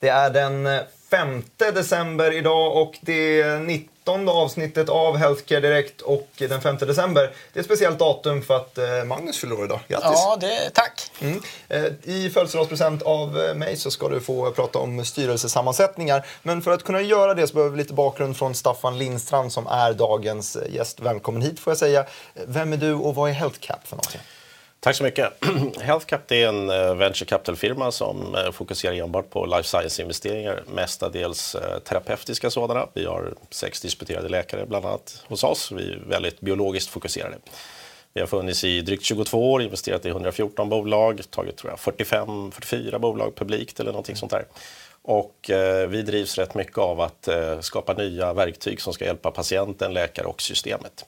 Det är den 5 december idag och det 19 avsnittet av Healthcare Direkt och den 5 december. Det är ett speciellt datum för att eh, Magnus fyller år idag. Grattis! Ja, det, tack! Mm. Eh, I födelsedagspresent av eh, mig så ska du få prata om styrelsesammansättningar. Men för att kunna göra det så behöver vi lite bakgrund från Staffan Lindstrand som är dagens gäst. Välkommen hit får jag säga. Vem är du och vad är HealthCap för någonting? Tack så mycket. HealthCap är en eh, venture capital-firma som eh, fokuserar enbart på life science-investeringar, mestadels eh, terapeutiska sådana. Vi har sex disputerade läkare bland annat hos oss. Vi är väldigt biologiskt fokuserade. Vi har funnits i drygt 22 år, investerat i 114 bolag, tagit tror jag, 45-44 bolag publikt eller någonting sånt där. Och eh, vi drivs rätt mycket av att eh, skapa nya verktyg som ska hjälpa patienten, läkare och systemet.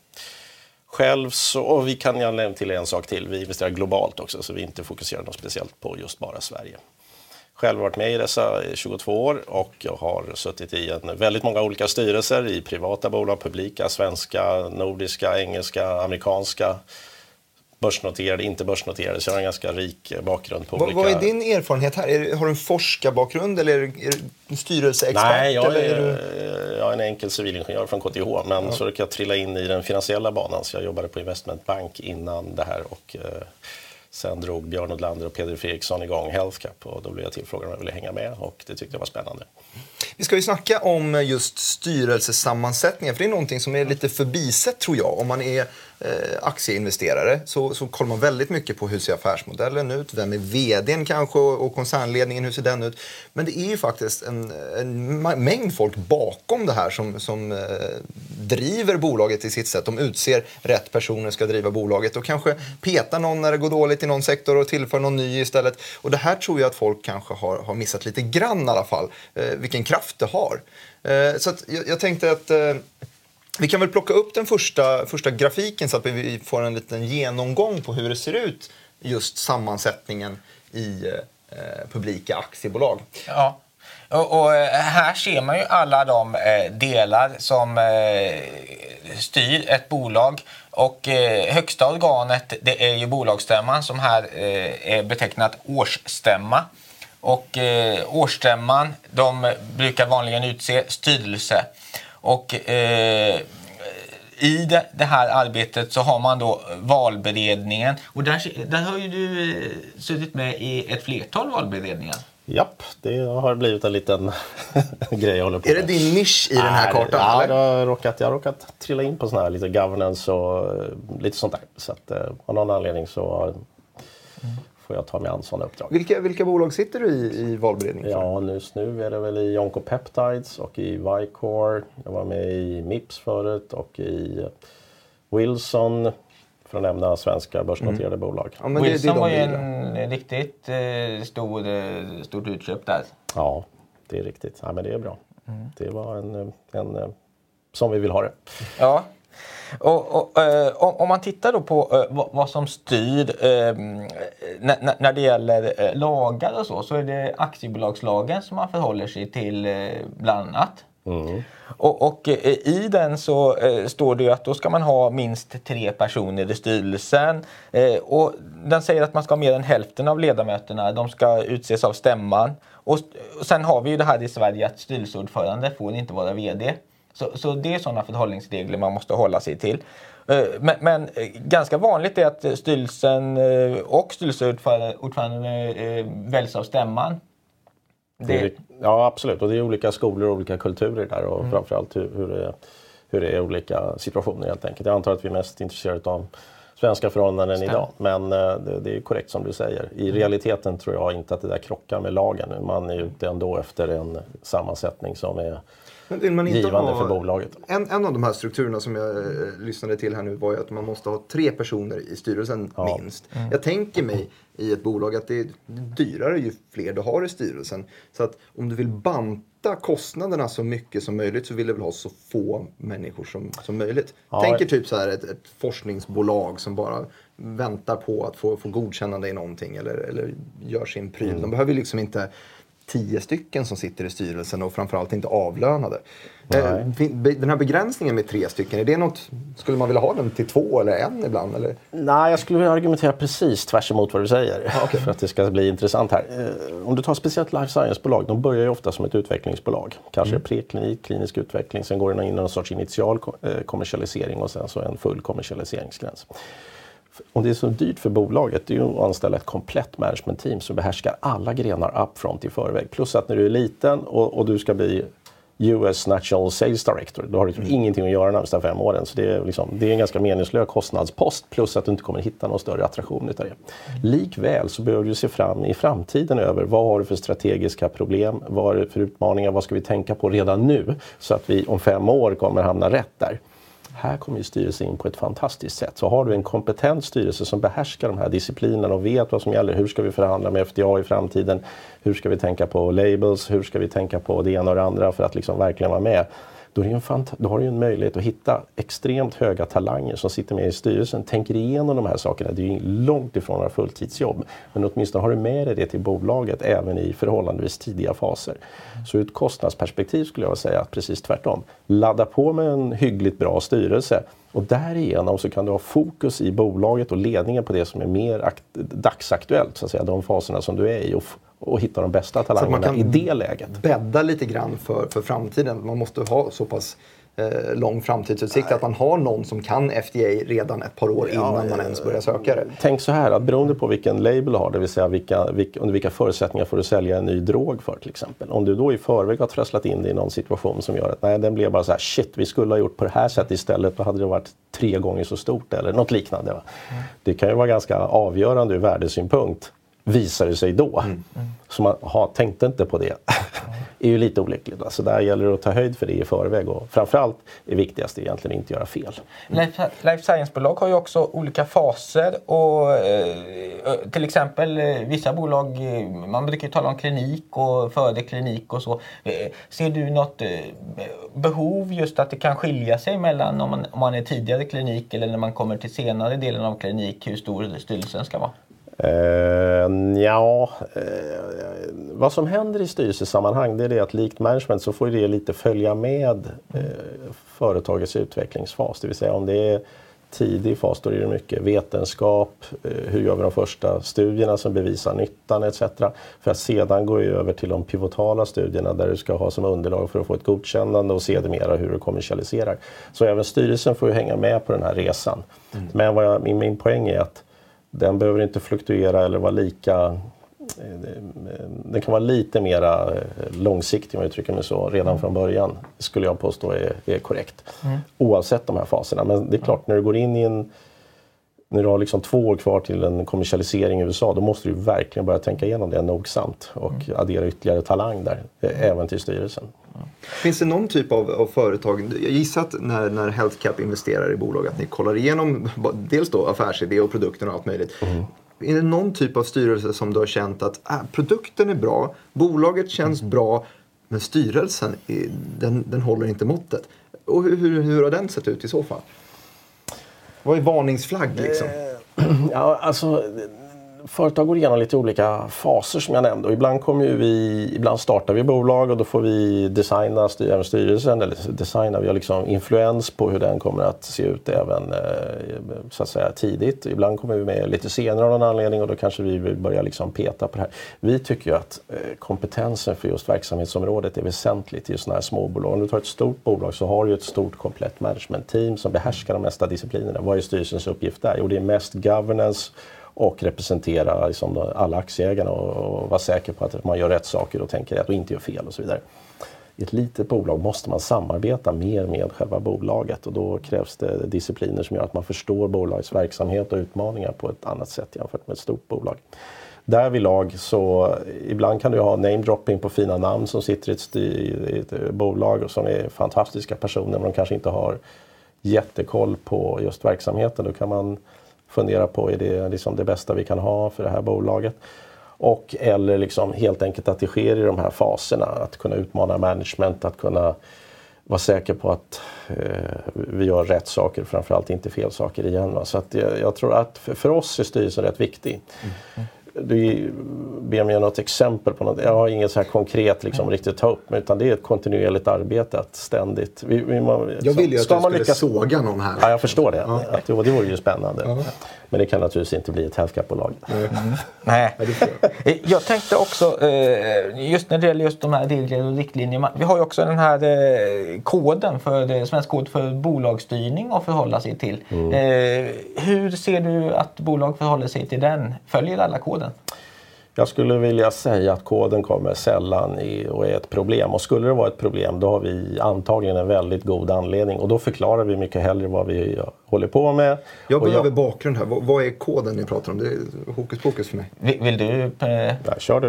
Själv så, och vi kan jag nämna till en sak till, vi investerar globalt också så vi inte fokuserar något speciellt på just bara Sverige. Själv har varit med i dessa 22 år och jag har suttit i en väldigt många olika styrelser i privata bolag, publika, svenska, nordiska, engelska, amerikanska börsnoterade, inte börsnoterade, så jag har en ganska rik bakgrund på vad, olika... Vad är din erfarenhet här? Är, har du en forskarbakgrund eller är du styrelseexpert? Nej, jag är, är jag är en enkel civilingenjör från KTH, men ja. så råkade jag trilla in i den finansiella banan, så jag jobbade på investmentbank innan det här och eh, sen drog Björn Odlander och Peder Fredriksson igång HealthCap och då blev jag tillfrågad om jag ville hänga med och det tyckte jag var spännande. Vi ska ju snacka om just styrelsesammansättningen, för det är någonting som är lite förbisett tror jag. Om man är eh, Eh, aktieinvesterare så, så kollar man väldigt mycket på hur ser affärsmodellen ut, vem är vdn kanske och, och koncernledningen, hur ser den ut? Men det är ju faktiskt en, en mängd folk bakom det här som, som eh, driver bolaget i sitt sätt. De utser rätt personer ska driva bolaget och kanske petar någon när det går dåligt i någon sektor och tillför någon ny istället. Och det här tror jag att folk kanske har, har missat lite grann i alla fall, eh, vilken kraft det har. Eh, så jag, jag, tänkte att eh, vi kan väl plocka upp den första, första grafiken så att vi får en liten genomgång på hur det ser ut, just sammansättningen i eh, publika aktiebolag. Ja. Och, och, eh, här ser man ju alla de eh, delar som eh, styr ett bolag. Och eh, högsta organet det är ju bolagsstämman som här eh, är betecknat årsstämma. Och eh, årsstämman de brukar vanligen utse styrelse. Och eh, i det, det, här arbetet så har man då valberedningen. Och där, där har ju du eh, suttit med i ett flertal valberedningar. Japp, det har blivit en liten grej jag håller på med. Är det din nisch i den här kartan? Ja, eller? Jag, har råkat, jag har råkat trilla in på sån här lite governance och eh, lite sånt där. Så att, eh, av någon anledning så mm får jag ta mig an sådana uppdrag. Vilka, vilka bolag sitter du i, i valberedningen Ja, just nu är det väl i Oncopeptides och i Vicor. Jag var med i Mips förut och i Wilson för att nämna svenska börsnoterade mm. bolag. Ja, men Wilson det, det var ju en riktigt eh, stor, eh, stort utköp där. Ja, det är riktigt. Ja, men det är bra. Mm. Det var en, en, en eh, som vi vill ha det. Ja, och, och, eh, om man tittar då på eh, vad, som styr eh, när, när det gäller eh, lagar och så, så är det aktiebolagslagen som man förhåller sig till eh, bland annat. Mm. Och, och, eh, i den så står det ju att då ska man ha minst tre personer i styrelsen. Och den säger att man ska ha mer än hälften av ledamöterna. De ska utses av stämman. Och, och sen har vi ju det här i Sverige att styrelseordförande får inte vara VD. Så, så det är sådana förhållningsregler man måste hålla sig till. Eh, men, men, eh, ganska vanligt är att styrelsen eh, och styrelseordföranden väljs av stämman. Det... Ja absolut och det är olika skolor och olika kulturer där och mm. framförallt hur, hur, det, hur det är olika situationer helt enkelt. Jag antar att vi är mest intresserade av svenska förhållanden Stäm. idag. Men det, det, är korrekt som du säger. I mm. realiteten tror jag inte att det där krockar med lagen. Man är ute ändå efter en sammansättning som är men man inte givande ha, för bolaget. En, en av de här strukturerna som jag eh, lyssnade till här nu var ju att man måste ha tre personer i styrelsen ja. minst. Mm. Jag tänker mig i ett bolag att det är dyrare ju fler du har i styrelsen. Så att om du vill banta kostnaderna så mycket som möjligt så vill du väl ha så få människor som, som möjligt. Ja. Tänker typ så här ett, ett forskningsbolag som bara väntar på att få, få godkännande i någonting eller, eller gör sin pryl. Mm. De behöver liksom inte tio stycken som sitter i styrelsen och framförallt inte avlönade. Eh, den här begränsningen med tre stycken, är det något, skulle man vilja ha den till två eller en ibland? Eller? Nej, jag skulle vilja argumentera precis tvärs emot vad du säger ah, okay. för att det ska bli intressant här. Eh, om du tar speciellt life science-bolag, de börjar ju ofta som ett utvecklingsbolag. Kanske mm. preklinik, klinisk utveckling, sen går det in i någon sorts initial eh, kommersialisering och sen så en full kommersialiseringsgräns om det är så dyrt för bolaget, det är ju att anställa ett komplett management-team som behärskar alla grenar upfront i förväg. Plus att när du är liten och, och du ska bli US National Sales Director, då har du mm. ingenting att göra de närmsta fem åren. Så det är, liksom, det är en ganska meningslös kostnadspost plus att du inte kommer hitta någon större attraktion utav det. Likväl så behöver du se fram i framtiden över vad har du för strategiska problem, vad har du för utmaningar, vad ska vi tänka på redan nu så att vi om fem år kommer hamna rätt där. Här kommer ju styrelsen in på ett fantastiskt sätt. Så har du en kompetent styrelse som behärskar de här disciplinerna och vet vad som gäller. Hur ska vi förhandla med FDA i framtiden? Hur ska vi tänka på labels? Hur ska vi tänka på det ena och det andra för att liksom verkligen vara med? Då, är en då har du en möjlighet att hitta extremt höga talanger som sitter med i styrelsen, tänker igenom de här sakerna. Det är ju långt ifrån några fulltidsjobb. Men åtminstone har du med dig det till bolaget även i förhållandevis tidiga faser. Så ur ett kostnadsperspektiv skulle jag säga att precis tvärtom. Ladda på med en hyggligt bra styrelse och därigenom så kan du ha fokus i bolaget och ledningen på det som är mer dagsaktuellt, så att säga, de faserna som du är i. Och och hitta de bästa talangerna i det läget. bädda lite grann för, för framtiden. Man måste ha så pass eh, lång framtidsutsikt Nej. att man har någon som kan FDA redan ett par år ja, innan man ens börjar söka det. Tänk så här, att beroende på vilken label du har, det vill säga vilka, vilka, under vilka förutsättningar får du sälja en ny drog för till exempel. Om du då i förväg har trasslat in dig i någon situation som gör att nej, den blev bara så här, shit, vi skulle ha gjort på det här sättet istället, då hade det varit tre gånger så stort eller något liknande. Mm. Det kan ju vara ganska avgörande ur värdesynpunkt visar det sig då. Mm. Mm. Så man ha, tänkte inte på det. är ju lite olyckligt. Så där gäller det att ta höjd för det i förväg och framförallt är viktigast egentligen att inte göra fel. Life, life Science-bolag har ju också olika faser och eh, till exempel eh, vissa bolag, eh, man brukar ju tala om klinik och före klinik och så. Eh, ser du något eh, behov just att det kan skilja sig mellan om man, om man är tidigare klinik eller när man kommer till senare delen av klinik, hur stor styrelsen ska vara? Uh, ja, uh, vad som händer i styrelsesammanhang det är det att likt management så får det lite följa med uh, företagets utvecklingsfas. Det vill säga om det är tidig fas då är det mycket vetenskap, hur gör vi de första studierna som bevisar nyttan etc. För att sedan gå över till de pivotala studierna där du ska ha som underlag för att få ett godkännande och sedermera hur du kommersialiserar. Så även styrelsen får ju hänga med på den här resan. Mm. Men vad jag, min, min poäng är att den behöver inte fluktuera eller vara lika eh, den kan vara lite mera eh, långsiktig om jag uttrycker mig så redan från början. skulle jag påstå är, är korrekt. Mm. Oavsett de här faserna. Men det är klart, när du går in i en när du har liksom två år kvar till en kommersialisering i USA, då måste du verkligen börja tänka igenom det nogsamt och mm. addera ytterligare talang där, eh, även till styrelsen. Finns det någon typ av, av, företag, jag gissar att när, när HealthCap investerar i bolag att ni kollar igenom dels då affärsidé och produkten och allt möjligt. Mm. Är det någon typ av styrelse som du har känt att äh, produkten är bra, bolaget känns mm. bra, men styrelsen den, den håller inte måttet? Och hur, hur, hur har den sett ut i så fall? Vad är varningsflagg liksom? Ja, alltså företag går igenom lite olika faser som jag nämnde och ibland kommer ju vi, ibland startar vi bolag och då får vi designa även styrelsen, eller designa, vi har liksom influens på hur den kommer att se ut även eh, så att säga tidigt. Ibland kommer vi med lite senare av någon anledning och då kanske vi vill börja liksom peta på det här. Vi tycker ju att eh, kompetensen för just verksamhetsområdet är väsentligt i sådana här småbolag. Om du tar ett stort bolag så har du ett stort komplett management team som behärskar de mesta disciplinerna. Vad är styrelsens uppgift där? Jo, det är mest governance och representera liksom alla aktieägarna och, vara säker på att man gör rätt saker och tänker rätt och inte gör fel och så vidare. I ett litet bolag måste man samarbeta mer med själva bolaget och då krävs det discipliner som gör att man förstår bolagets verksamhet och utmaningar på ett annat sätt jämfört med ett stort bolag. Därvidlag så ibland kan du ha namedropping på fina namn som sitter i ett, i ett eh, bolag och som är fantastiska personer men de kanske inte har jättekoll på just verksamheten. Då kan man fundera på, är det liksom det bästa vi kan ha för det här bolaget? Och eller liksom helt enkelt att det sker i de här faserna, att kunna utmana management, att kunna vara säker på att eh, vi gör rätt saker, framförallt inte fel saker igen. Va? Så att jag, jag tror att för, för, oss är styrelsen rätt viktig. Mm du ber mig om något exempel på något. Jag har inget så här konkret liksom, riktigt att ta upp. Utan det är ett kontinuerligt arbete att ständigt... Vi, vi, man, Jag ville ju att ska du man skulle lyckas- såga någon här. Ja, jag förstår det. Att, det, det vore ju spännande. Men det kan naturligtvis inte bli ett. Nej. Ja, det får jag. Eh, Jag tänkte också, eh, just när det gäller just de här regler och riktlinjer. man- Vi har ju också den här eh, koden, för, svensk kod för bolagsstyrning att förhålla sig till. Mm. Hur ser du att bolag förhåller sig till den? Följer alla koden? Jag skulle vilja säga att koden kommer sällan i, och är ett problem. Och skulle det vara ett problem då har vi antagligen en väldigt god anledning. Och då förklarar vi mycket hellre vad vi håller på med. Jag behöver bakgrund här. Vad, vad är koden ni pratar om? Det är hokus pokus för mig. Vill, vill du eh, Nej, kör du.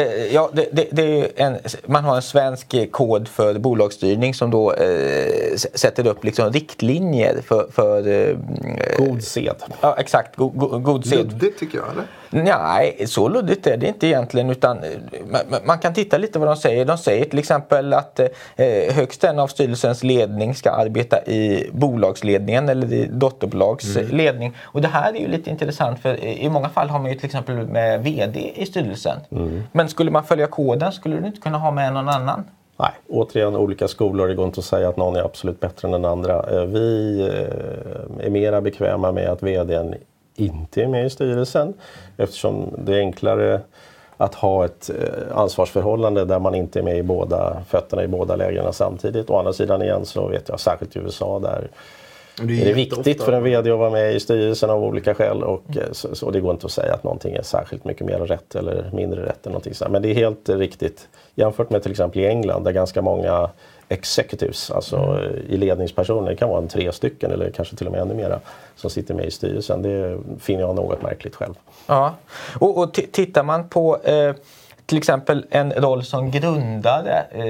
Eh, ja, det, det, det är en, man har en svensk kod för bolagsstyrning som då eh, sätter upp liksom riktlinjer för, för eh, God sed. Ja, exakt. God, god, god sed. Luddigt tycker jag, eller? Nej, så luddigt är det inte egentligen. Utan eh, man, kan titta lite vad de säger. De säger till exempel att eh, högst en av styrelsens ledning ska arbeta i bolagsledningen eller i dotterbolags ledning. Och det här är ju lite intressant för i många fall har man ju till exempel med VD i styrelsen. Men skulle man följa koden skulle du inte kunna ha med någon annan. Nej, återigen olika skolor. Det går inte att säga att någon är absolut bättre än den andra. Eh, Vi eh, är mera bekväma med att vdn inte är med i styrelsen eftersom det är enklare att ha ett eh, ansvarsförhållande där man inte är med i båda fötterna i båda lägren samtidigt. Å andra sidan igen så vet jag särskilt i USA där det är det jätteofta- viktigt för en VD att vara med i styrelsen av olika skäl. Och, eh, så, så det går inte att säga att någonting är särskilt mycket mer rätt eller mindre rätt. Eller någonting sådär. Men det är helt riktigt. Jämfört med till exempel i England där ganska många executives, alltså eh, i ledningspersoner, det kan vara en tre stycken eller kanske till och med ännu mera, som sitter med i styrelsen. Det finner jag något märkligt själv. Ja, och, och ti- tittar man på eh, till exempel en roll som grundare. Eh,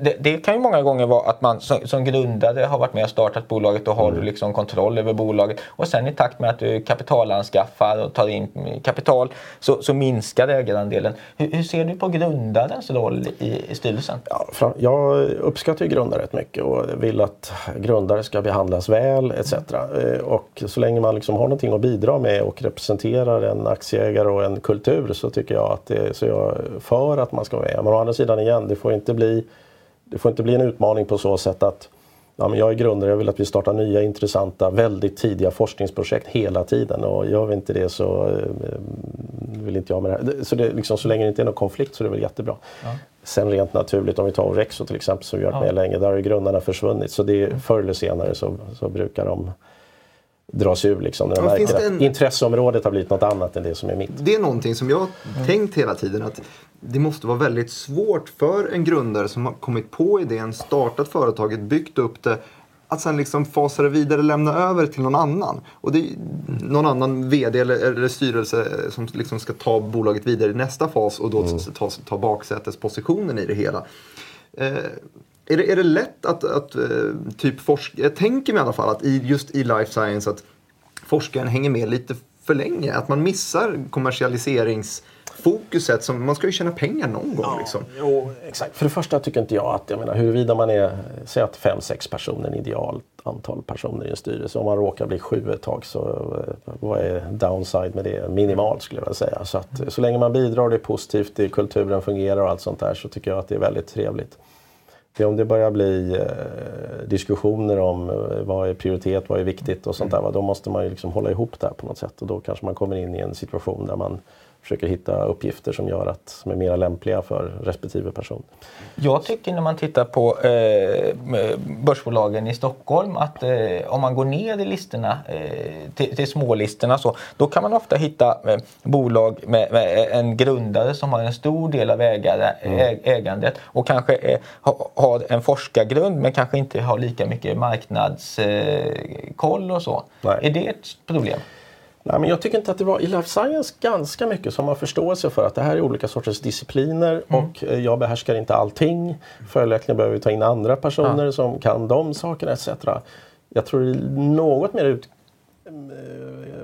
det, det kan ju många gånger vara att man som, som grundare har varit med och startat bolaget och har du liksom kontroll över bolaget. Och sen i takt med att du kapitalanskaffar och tar in kapital så, så minskar ägarandelen. Hur, hur ser du på grundarens roll i, i styrelsen? Ja, jag uppskattar ju grundare rätt mycket och vill att grundare ska behandlas väl etc. Eh, Och så länge man liksom har någonting att bidra med och representerar en aktieägare och en kultur så tycker jag att det, så är jag för att man ska vara med. Men å andra sidan igen, det får inte bli, det får inte bli en utmaning på så sätt att Ja, men jag är grundare, jag vill att vi startar nya intressanta, väldigt tidiga forskningsprojekt hela tiden och gör vi inte det så eh, vill inte jag med det här. Så, det, liksom, så länge det inte är någon konflikt så är det väl jättebra. Sen rent naturligt, om vi tar Orexo till exempel som vi har varit med länge, där har ju grundarna försvunnit. Så det, är- förr eller senare så, så brukar de dras ur liksom. När de märker det att en- intresseområdet har blivit något annat än det som är mitt. Det är någonting som jag har tänkt hela tiden att det måste vara väldigt svårt för en grundare som har kommit på idén, startat företaget, byggt upp det att sen liksom fasa det vidare, lämna över till någon annan. Och det är någon annan VD eller, eller styrelse som liksom ska ta bolaget vidare i nästa fas och då ta, ta baksätespositionen i det hela. Eh, är, det, är det lätt att, att eh, typ forska, jag tänker mig i alla fall att i, just i life science att forskaren hänger med lite för länge. Att man missar kommersialiseringsfokuset. Som, man ska ju tjäna pengar någon gång. liksom. Jo, exakt. För det första tycker inte jag att, jag menar huruvida man är, säg att fem, sex personer, en ideal antal personer i en styrelse. Om man råkar bli sju ett tag så eh, vad är downside med det? Minimalt skulle jag vilja säga. Så, att, så länge man bidrar och det är positivt, det, kulturen fungerar och allt sånt där så tycker jag att det är väldigt trevligt. För om det börjar bli eh, diskussioner om eh, vad är prioritet, vad är viktigt och sånt där. Va? Då måste man ju liksom hålla ihop det här på något sätt och då kanske man kommer in i en situation där man försöker hitta uppgifter som gör att, som är mer lämpliga för respektive person. Jag tycker när man tittar på eh, börsbolagen i Stockholm att eh, om man går ner i listorna eh, till, till smålistorna så då kan man ofta hitta eh, bolag med, med en grundare som har en stor del av ägare, ä, ägandet och kanske eh, ha, har en forskargrund men kanske inte har lika mycket marknadskoll eh, koll och så. Nej. Är det ett problem? Nej, men jag tycker inte att det var i life science ganska mycket som har förståelse för att det här är olika sorters discipliner och eh, jag behärskar inte allting. Följaktligen behöver vi ta in andra personer som kan de sakerna etc. Jag tror det är något mer ut,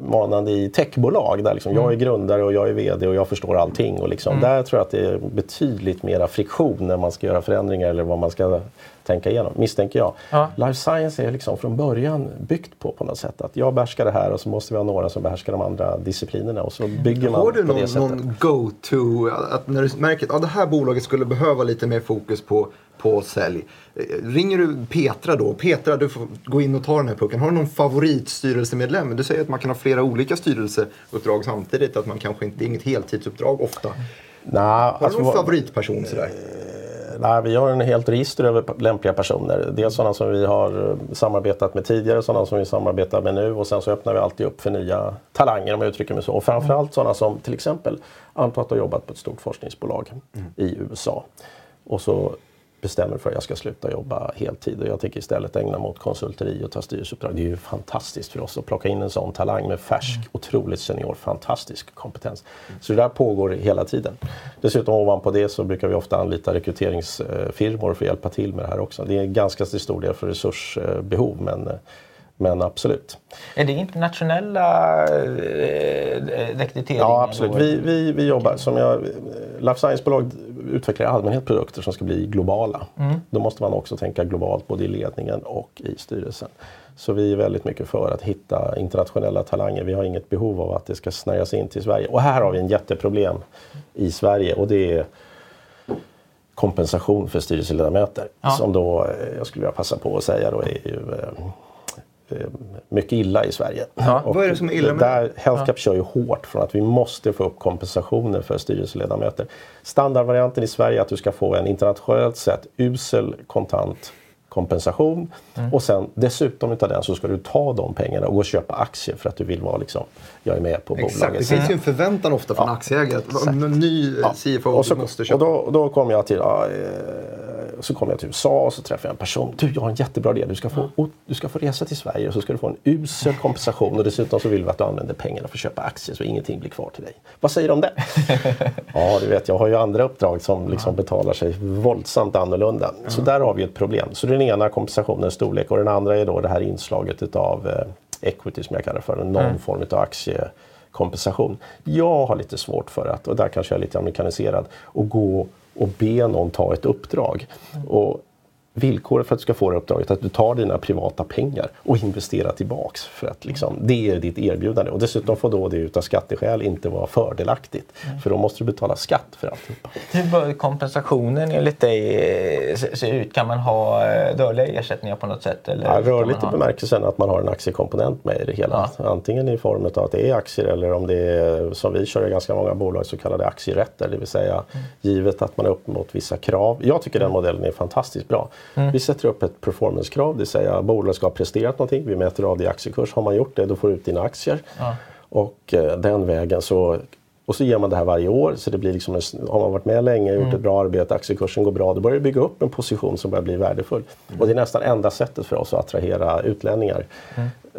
manande i techbolag där liksom jag är grundare och jag är VD och jag förstår allting. Och liksom, Där tror jag att det är betydligt mera friktion när man ska göra förändringar eller vad man ska tänka igenom, misstänker jag. Ja. Life science är liksom från början byggt på på något sätt att jag behärskar det här och så måste vi ha några som behärskar de andra disciplinerna och så bygger man Har du på det någon, någon go-to, att när du märker att ja, det här bolaget skulle behöva lite mer fokus på, på sälj. eh, Ringer du Petra då? Petra, du får gå in och ta den här pucken. Har du någon favoritstyrelsemedlem? Du säger att man kan ha flera olika styrelseuppdrag samtidigt, att man kanske inte, det är inget heltidsuppdrag ofta. Nej, Har du alltså, någon favoritperson sådär? Nej, vi har en helt register över lämpliga personer. Dels sådana som vi har eh, samarbetat med tidigare, sådana som vi samarbetar med nu och sen så öppnar vi alltid upp för nya talanger om jag uttrycker mig så. Och framförallt sådana som till exempel anta att har jobbat på ett stort forskningsbolag i USA. Och så bestämmer för att jag ska sluta jobba heltid och jag tänker istället ägna mig åt konsulteri och ta styrelseuppdrag. Det är ju fantastiskt för oss att plocka in en sån talang med färsk, otroligt senior, fantastisk kompetens. Så det där pågår hela tiden. Dessutom ovanpå det så brukar vi ofta anlita rekryteringsfirmor för att hjälpa till med det här också. Det är ganska till stor del för resursbehov men, men absolut. Är det internationella eh, rekryteringar? Ja, absolut. Vi, vi, vi jobbar som jag... Life Science-bolag utvecklar i allmänhet produkter som ska bli globala. Då måste man också tänka globalt både i ledningen och i styrelsen. Så vi är väldigt mycket för att hitta internationella talanger. Vi har inget behov av att det ska snärjas in till Sverige. Och här har vi en jätteproblem i Sverige och det är kompensation för styrelseledamöter. Ja. Som då, eh, jag skulle vilja passa på att säga, då är ju eh, mycket illa i Sverige. Ja. Och Vad är det som är illa med där HealthCap kör ju hårt från att vi måste få upp kompensationer för styrelseledamöter. Standardvarianten i Sverige är att du ska få en internationellt sett usel kontant kompensation Mm. och sen dessutom utav den så ska du ta de pengarna och gå och köpa aktier för att du vill vara liksom, jag är med på Exakt, bolaget. det finns ju en förväntan ofta från aktieägare att en ny eh, CFO och så, du måste och köpa. då, då kom jag till ja, eh, så kom jag till USA och så träffade jag en person. Du, jag har en jättebra idé. Du ska, få, du ska få resa till Sverige och så ska du få en usel kompensation och dessutom så vill vi att du använder pengarna för att köpa aktier så ingenting blir kvar till dig. Vad säger du om det? ja, du vet, jag har ju andra uppdrag som liksom betalar sig våldsamt annorlunda. Så där har vi ett problem. Så den ena kompensationens storlek och den andra är då det här inslaget utav eh, equity som jag kallar för, någon form av aktiekompensation. Jag har lite svårt för att, och där kanske jag är lite amerikaniserad, att gå och be någon ta ett uppdrag. Och villkoret för att du ska få det uppdraget är att du tar dina privata pengar och investerar tillbaks. För att liksom, det är ditt erbjudande. Och dessutom får då det utav skatteskäl inte vara fördelaktigt. För då måste du betala skatt för alltihopa. Hur bör kompensationen enligt dig eh, se, ut? Kan man ha eh, rörliga ersättningar på något sätt? Eller Ja, rörligt i bemärkelsen att man har en aktiekomponent med i det hela. Antingen i form av att det är aktier eller om det är, som vi kör i ganska många bolag, så kallade aktierätter. Det vill säga givet att man är upp mot vissa krav. Jag tycker den modellen är fantastiskt bra. Vi sätter upp ett performancekrav, det vill säga bolaget ska ha presterat någonting. Vi mäter av det i aktiekurs. Har man gjort det, då får du ut dina aktier. Och eh, den vägen så och så ger man det här varje år. Så det blir liksom en, har man varit med länge, gjort ett bra arbete, aktiekursen går bra, då börjar du bygga upp en position som börjar bli värdefull. Och det är nästan enda sättet för oss att attrahera utlänningar.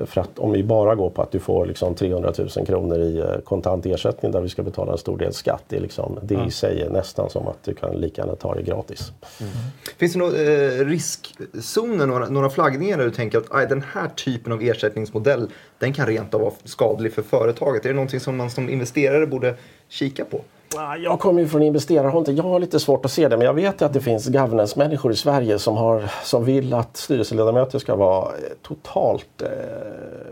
För att om vi bara går på att du får liksom 300 000 kronor i eh, kontant ersättning där vi ska betala en stor del skatt. Det, är liksom, det i sig är nästan som att du kan lika gärna ta det gratis. Finns det några eh, riskzoner, några, några flaggningar där du tänker att aj, den här typen av ersättningsmodell den kan rent av vara skadlig för företaget? Är det någonting som man som investerare borde kika på? Jag kommer ju från investerarhållet. Jag har lite svårt att se det, men jag vet ju att det finns governance-människor i Sverige som, har, som vill att styrelseledamöter ska vara eh, totalt eh,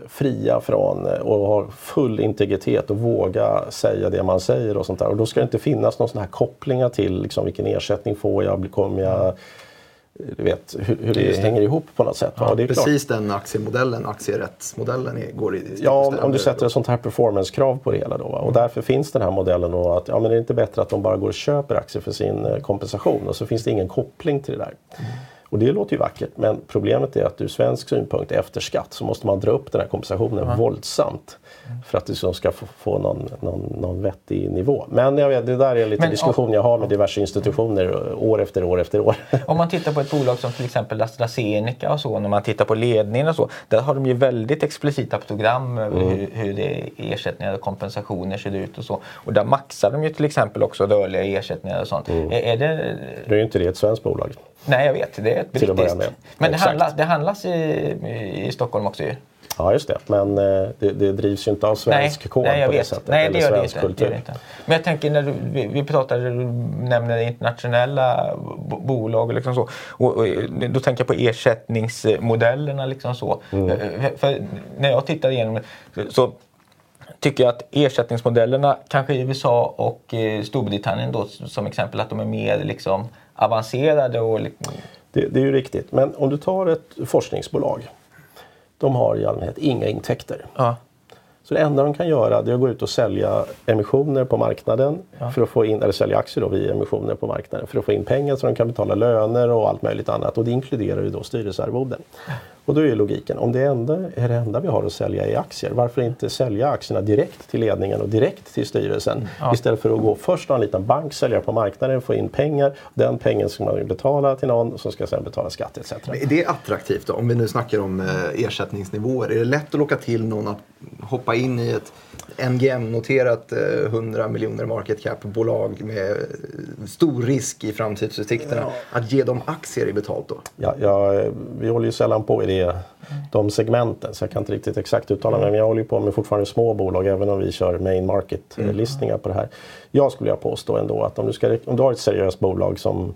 fria från eh, och ha full integritet och våga säga det man säger och sånt där. Och då ska det inte finnas någon sån här kopplingar till liksom, vilken ersättning får jag, kommer jag du vet hur, hur det hänger ihop på något sätt. Och det är klart- Precis den aktiemodellen, aktierättsmodellen, går i Ja, om du sätter ett sånt här performancekrav på det hela då. Och därför finns den här modellen då att ja, men det är inte bättre att de bara går och köper aktier för sin eh, kompensation och så finns det ingen koppling till det där. Och det låter ju vackert men problemet är att ur svensk synpunkt efter skatt så måste man dra upp den här kompensationen våldsamt. För att så ska få, få någon, någon, någon vettig nivå. Men jag vet, det där är lite Men, diskussion jag har med diverse institutioner år efter år efter år. Om man tittar på ett bolag som till exempel AstraZeneca och så, när man tittar på ledningen och så, där har de ju väldigt explicita program över Mm. hur, hur det, ersättningar och kompensationer ser ut och så. Och där maxar de ju till exempel också rörliga ersättningar och sånt. Mm. Är, är det... Det är ju inte det ett svenskt bolag. Nej, jag vet. Det ett Till att med. Men det handlas, det handlas i, i Stockholm också ju. Ja, just det. Men eh, det, det drivs ju inte av svensk kod nej, på det vet. sättet. Nej, det gör det inte. kultur. Det inte. Men jag tänker när du, vi, vi pratar, du nämner internationella bo- bolag och liksom så. Och, och, då tänker jag på ersättningsmodellerna liksom så. Mm. Eh, För, för när jag tittar igenom så tycker jag att ersättningsmodellerna kanske i USA och eh, Storbritannien då som exempel att de är mer liksom avancerade och liksom, Det, det är ju riktigt. Men om du tar ett forskningsbolag. De har i allmänhet inga intäkter. ja, Så det enda de kan göra det är att gå ut och sälja emissioner på marknaden. För att få in, eller sälja aktier då via emissioner på marknaden. För att få in pengar så de kan betala löner och allt möjligt annat. Och det inkluderar ju då styrelsearvoden. Och då är ju logiken, om det enda är det enda vi har att sälja i aktier. Varför inte sälja aktierna direkt till ledningen och direkt till styrelsen? Istället för att gå först ha en liten bank, sälja på marknaden, få in pengar. Den pengen ska man betala till någon som ska sedan betala skatt etc. Är det attraktivt då? Om vi nu snackar om eh, ersättningsnivåer. Är det lätt att locka till någon att hoppa in i ett NGM-noterat eh, 100 miljoner market cap-bolag med eh, stor risk i framtidsutsikterna? Att ge dem aktier i betalt då? Ja, jag, vi håller ju sällan på i det, de segmenten så jag kan inte riktigt exakt uttala mig. Men jag håller ju på med fortfarande små bolag även om vi kör main market-listningar på det här. Jag skulle jag påstå ändå att om du, ska, om du har ett seriöst bolag som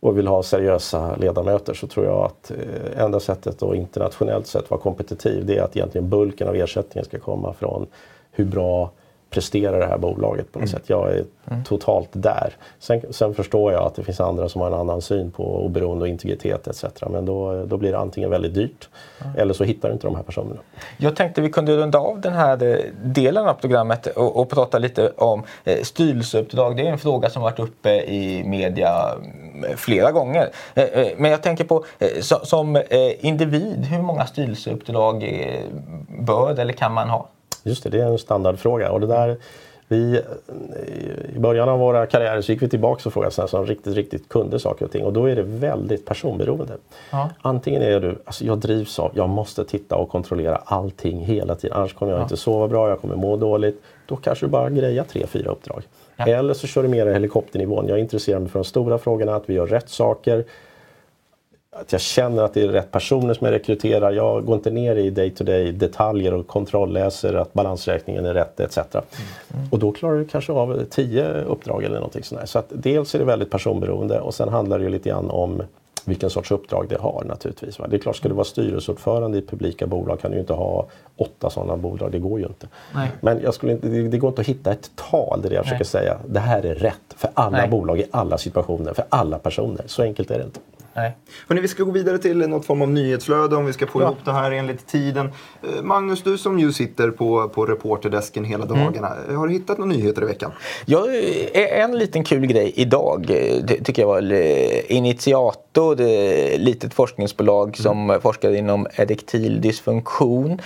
och vill ha seriösa ledamöter så tror jag att eh, enda sättet att internationellt sett vara kompetitiv det är att egentligen bulken av ersättningen ska komma från hur bra presterar det här bolaget på något sätt. Jag är totalt där. Sen, sen förstår jag att det finns andra som har en annan syn på oberoende och integritet etc. Men då, då blir det antingen väldigt dyrt eller så hittar du inte de här personerna. Jag tänkte vi kunde runda av den här eh, delen av programmet och, och prata lite om eh, styrelseuppdrag. Det är en fråga som varit uppe i media mm, flera gånger. Eh, eh, Men jag tänker på eh, so- som eh, individ, hur många styrelseuppdrag bör eller kan man ha? Just det, det är en standardfråga. Och det där, vi, I början av våra karriärer så gick vi tillbaka och frågade sådana som riktigt, riktigt kunde saker och ting. Och då är det väldigt personberoende. Ja. Antingen är du, alltså jag drivs av, jag måste titta och kontrollera allting hela tiden. Annars kommer jag inte sova bra, jag kommer må dåligt. Då kanske du bara grejar tre, fyra uppdrag. Eller så kör du mer helikopternivån. Jag intresserar mig för de stora frågorna, att vi gör rätt saker att jag känner att det är rätt personer som jag rekryterar. Jag går inte ner i day-to-day detaljer och kontrollläser att balansräkningen är rätt etc. Och då klarar du kanske av tio uppdrag eller någonting sånt där. Så att dels är det väldigt personberoende och sen handlar det ju lite grann om vilken sorts uppdrag det har naturligtvis. Va? Det är klart, ska du vara styrelseordförande i publika bolag kan du ju inte ha åtta sådana bolag. Det går ju inte. Nej. Men jag skulle inte, det, det går inte att hitta ett tal där jag försöker säga det här är rätt för alla Nej. bolag i alla situationer, för alla personer. Så enkelt är det inte. Nej. Hörrni, vi ska gå vidare till något form av nyhetsflöde om vi ska få Ja. ihop det här enligt tiden. Eh, Magnus, du som ju sitter på, på reporterdesken hela dagarna. eh, Har du hittat några nyheter i veckan? Ja, eh, en liten kul grej idag tycker jag var Initiator, ett litet forskningsbolag som forskar inom erektil dysfunktion.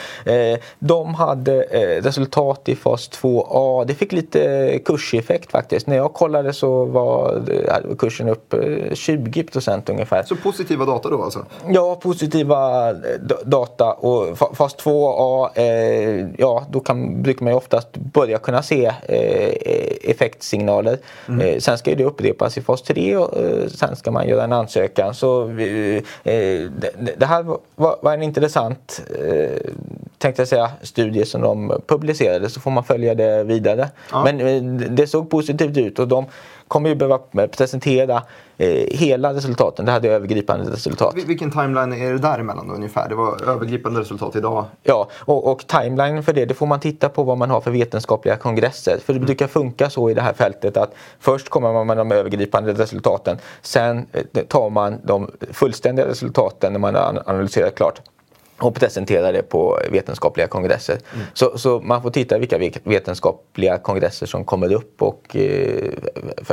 De hade resultat i fas 2A. Det fick lite kurseffekt faktiskt. När jag kollade så var kursen upp eh, 20 ungefär. Så positiva data då alltså? Ja, positiva eh, data och fa- fas 2A, eh, ja då kan, brukar man ju oftast börja kunna se eh, effektsignaler. Eh, sen ska det upprepas i fas 3 och eh, sen ska man göra en ansökan. Så eh, det, det här var, var en intressant, eh, tänkte jag säga, studie som de publicerade så får man följa det vidare. Ja. Men eh, det såg positivt ut och de kommer ju behöva presentera eh, hela resultaten. Det hade övergripande resultat. Vil- Vilken timeline är det däremellan då ungefär? Det var övergripande resultat idag. Ja, och, och timeline för det, det får man titta på vad man har för vetenskapliga kongresser. För det brukar funka så i det här fältet att först kommer man med de övergripande resultaten. Sen eh, tar man de fullständiga resultaten när man har an- analyserat klart och presenterar det på vetenskapliga kongresser. Så, så man får titta vilka ve- vetenskapliga kongresser som kommer upp och eh,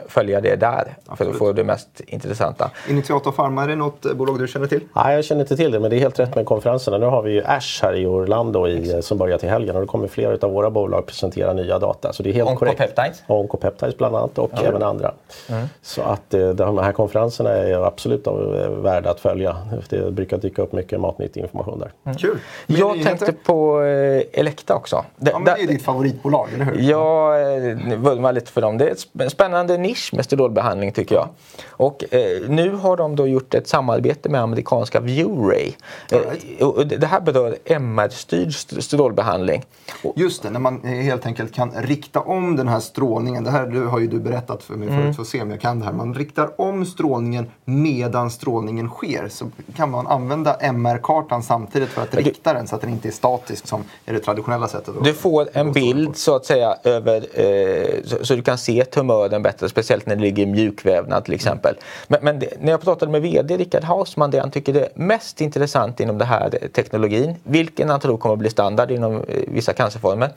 följa det där för att Absolut. få det mest intressanta. Initiator Pharma, är det något eh, bolag du känner till? Nej, jag känner inte till det, men det är helt rätt med konferenserna. Nu har vi ju ASH här i Orlando i, som börjar till helgen och då kommer flera av våra bolag presentera nya data. Så det är helt korrekt. Oncopeptides? Oncopeptides bland annat och även andra. Så att eh, de här konferenserna är absolut av- eh, värda att följa. Det brukar dyka upp mycket matnyttig information där. Mm. Kul. Mer jag tänkte på eh, Elekta också. Det, ja, men det är ditt favoritbolag, eller hur? Jag eh, vurmar lite för dem. Det är en spännande nisch med strålbehandling tycker jag. Och eh, nu har de då gjort ett samarbete med amerikanska ViewRay. Right. Eh, det här berör MR-styrd strålbehandling. Just det, när man helt enkelt kan rikta om den här strålningen. Det här har ju du berättat för mig förut, mm. för att se om jag kan det här. Man riktar om strålningen medan strålningen sker. Så kan man använda MR-kartan samtidigt för att rikta den så att den inte är statisk som är det traditionella sättet. Du får en bild så att säga över, eh, så, du kan se tumören bättre, speciellt när det ligger i mjukvävnad till exempel. Mm. Men, men det, när jag pratade med VD Rickard Hausman, det han tycker är mest intressant inom den här teknologin, vilken han tror kommer att bli standard inom eh, vissa cancerformer,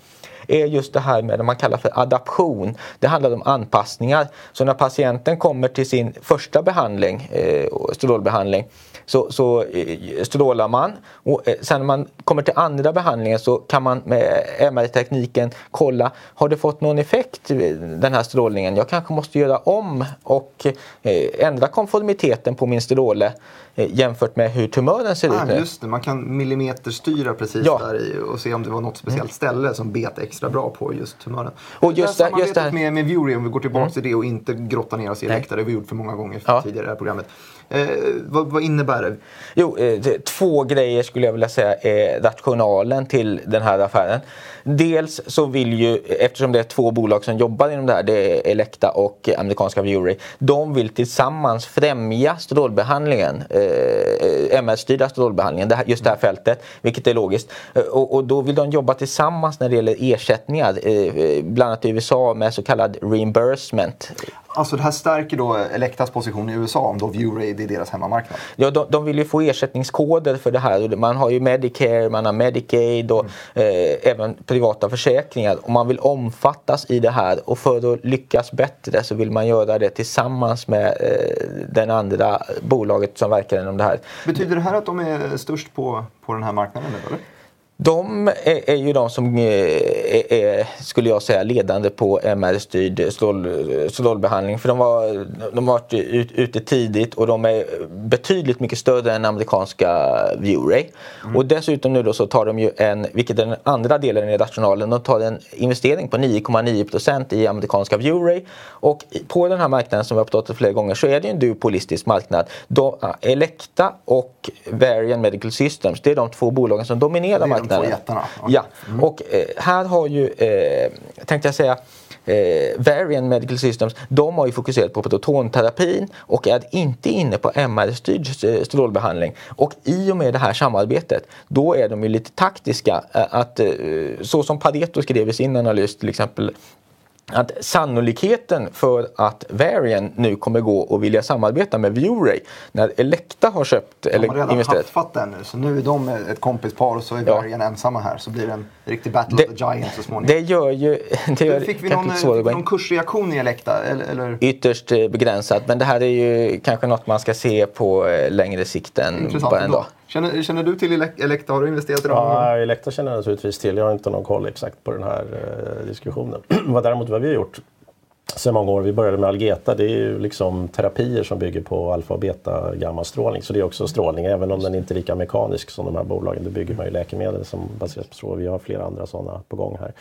är just det här med det man kallar för adaption. Det handlar om anpassningar. Så när patienten kommer till sin första behandling, eh, strålbehandling, så, så eh, strålar man och eh, sen när man kommer till andra behandlingen så kan man med MR-tekniken kolla, har det fått någon effekt den här strålningen? Jag kanske måste göra om och eh, ändra konformiteten på min stråle jämfört med hur tumören ser ah, ut. Just det, man kan millimeterstyra precis ja. där i och se om det var något speciellt mm. ställe som bet extra bra på just tumören. Och just det, just det här... med, med Vury, om vi går tillbaka mm. till det och inte grottar ner oss i läktare, det har vi gjort för många gånger ja. tidigare i det här programmet. Eh, vad, vad, innebär det? Jo, eh, två grejer skulle jag vilja säga är rationalen till den här affären. Dels så vill ju, eftersom det är två bolag som jobbar inom det här, det är Elekta och amerikanska Vury. De vill tillsammans främja strålbehandlingen, eh, MS-styrda strålbehandlingen, det här, just det här fältet, vilket är logiskt. Eh, och, och, då vill de jobba tillsammans när det gäller ersättningar, eh, bland annat i USA med så kallad reimbursement. Alltså det här stärker då Elektas position i USA om då ViewRay är deras hemmamarknad? Ja, de, de, vill ju få ersättningskoder för det här. Man har ju Medicare, man har Medicaid och mm. eh, även privata försäkringar. Och man vill omfattas i det här och för att lyckas bättre så vill man göra det tillsammans med eh, den andra bolaget som verkar inom det här. Betyder det här att de är störst på, på den här marknaden nu eller? De är, är, ju de som eh, är, är, skulle jag säga, ledande på MR-styrd strålbehandling. För de, var, de har varit ut, ute tidigt och de är betydligt mycket större än amerikanska ViewRay. Mm. Och dessutom nu då så tar de ju en, vilket är den andra delen i rationalen, de tar en investering på 9,9% i amerikanska ViewRay. Och på den här marknaden som vi har pratat flera gånger så är det en duopolistisk marknad. De, Elekta och Varian Medical Systems, det är de två bolagen som dominerar marknaden två jättarna? Okay. Ja, mm. och eh, här har ju, eh, tänkte jag säga, eh, Varian Medical Systems, de har ju fokuserat på protonterapin och är inte inne på MR-styrd eh, strålbehandling. Och i och med det här samarbetet, då är de ju lite taktiska. Eh, att, eh, så som Pareto skrev i sin analys till exempel att sannolikheten för att Varian nu kommer gå och vilja samarbeta med Vuray när Elekta har köpt eller investerat. De har redan haffat den nu, så nu är de ett kompispar och så är Varian ja. ensamma här. Så blir det en riktig battle det, of the giants så småningom. Det gör ju... Det gör fick vi någon, fick någon kursreaktion i Elekta? Eller, eller? Ytterst eh, begränsat, men det här är ju kanske något man ska se på eh, längre sikt än bara en dag. Känner, känner du till Elekta? Har du investerat i dem? Ja, Elekta känner jag naturligtvis till. Jag har inte någon koll exakt på den här eh, diskussionen. vad däremot vad vi har gjort sedan många år, vi började med Algeta, det är ju liksom terapier som bygger på alfa och beta gammastrålning. Så det är också strålning, även om den inte är lika mekanisk som de här bolagen. Då bygger man ju läkemedel som baseras på strålning. Vi har flera andra sådana på gång här.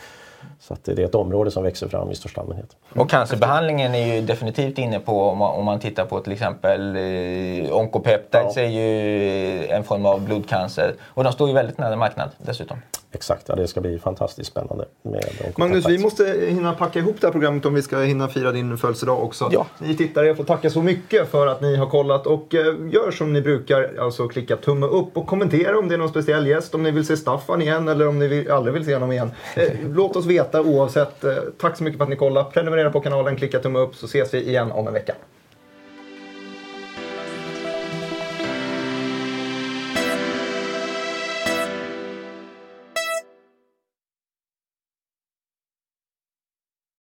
Så att det är ett område som växer fram i största allmänhet. Och cancerbehandlingen är ju definitivt inne på, om man, om man tittar på till exempel eh, Oncopeptides ja. är ju en form av blodcancer. Och de står ju väldigt nära marknad dessutom. Exakt, ja, det ska bli fantastiskt spännande. Med Magnus, vi måste hinna packa ihop det här programmet om vi ska hinna fira din födelsedag också. Ja. Ni tittare, jag får tacka så mycket för att ni har kollat och eh, gör som ni brukar, alltså klicka tumme upp och kommentera om det är någon speciell gäst, om ni vill se Staffan igen eller om ni vill, aldrig vill se honom igen. Eh, låt oss veta oavsett. Eh, tack så mycket för att ni kollade. Prenumerera på kanalen, klicka tumme upp så ses vi igen om en vecka.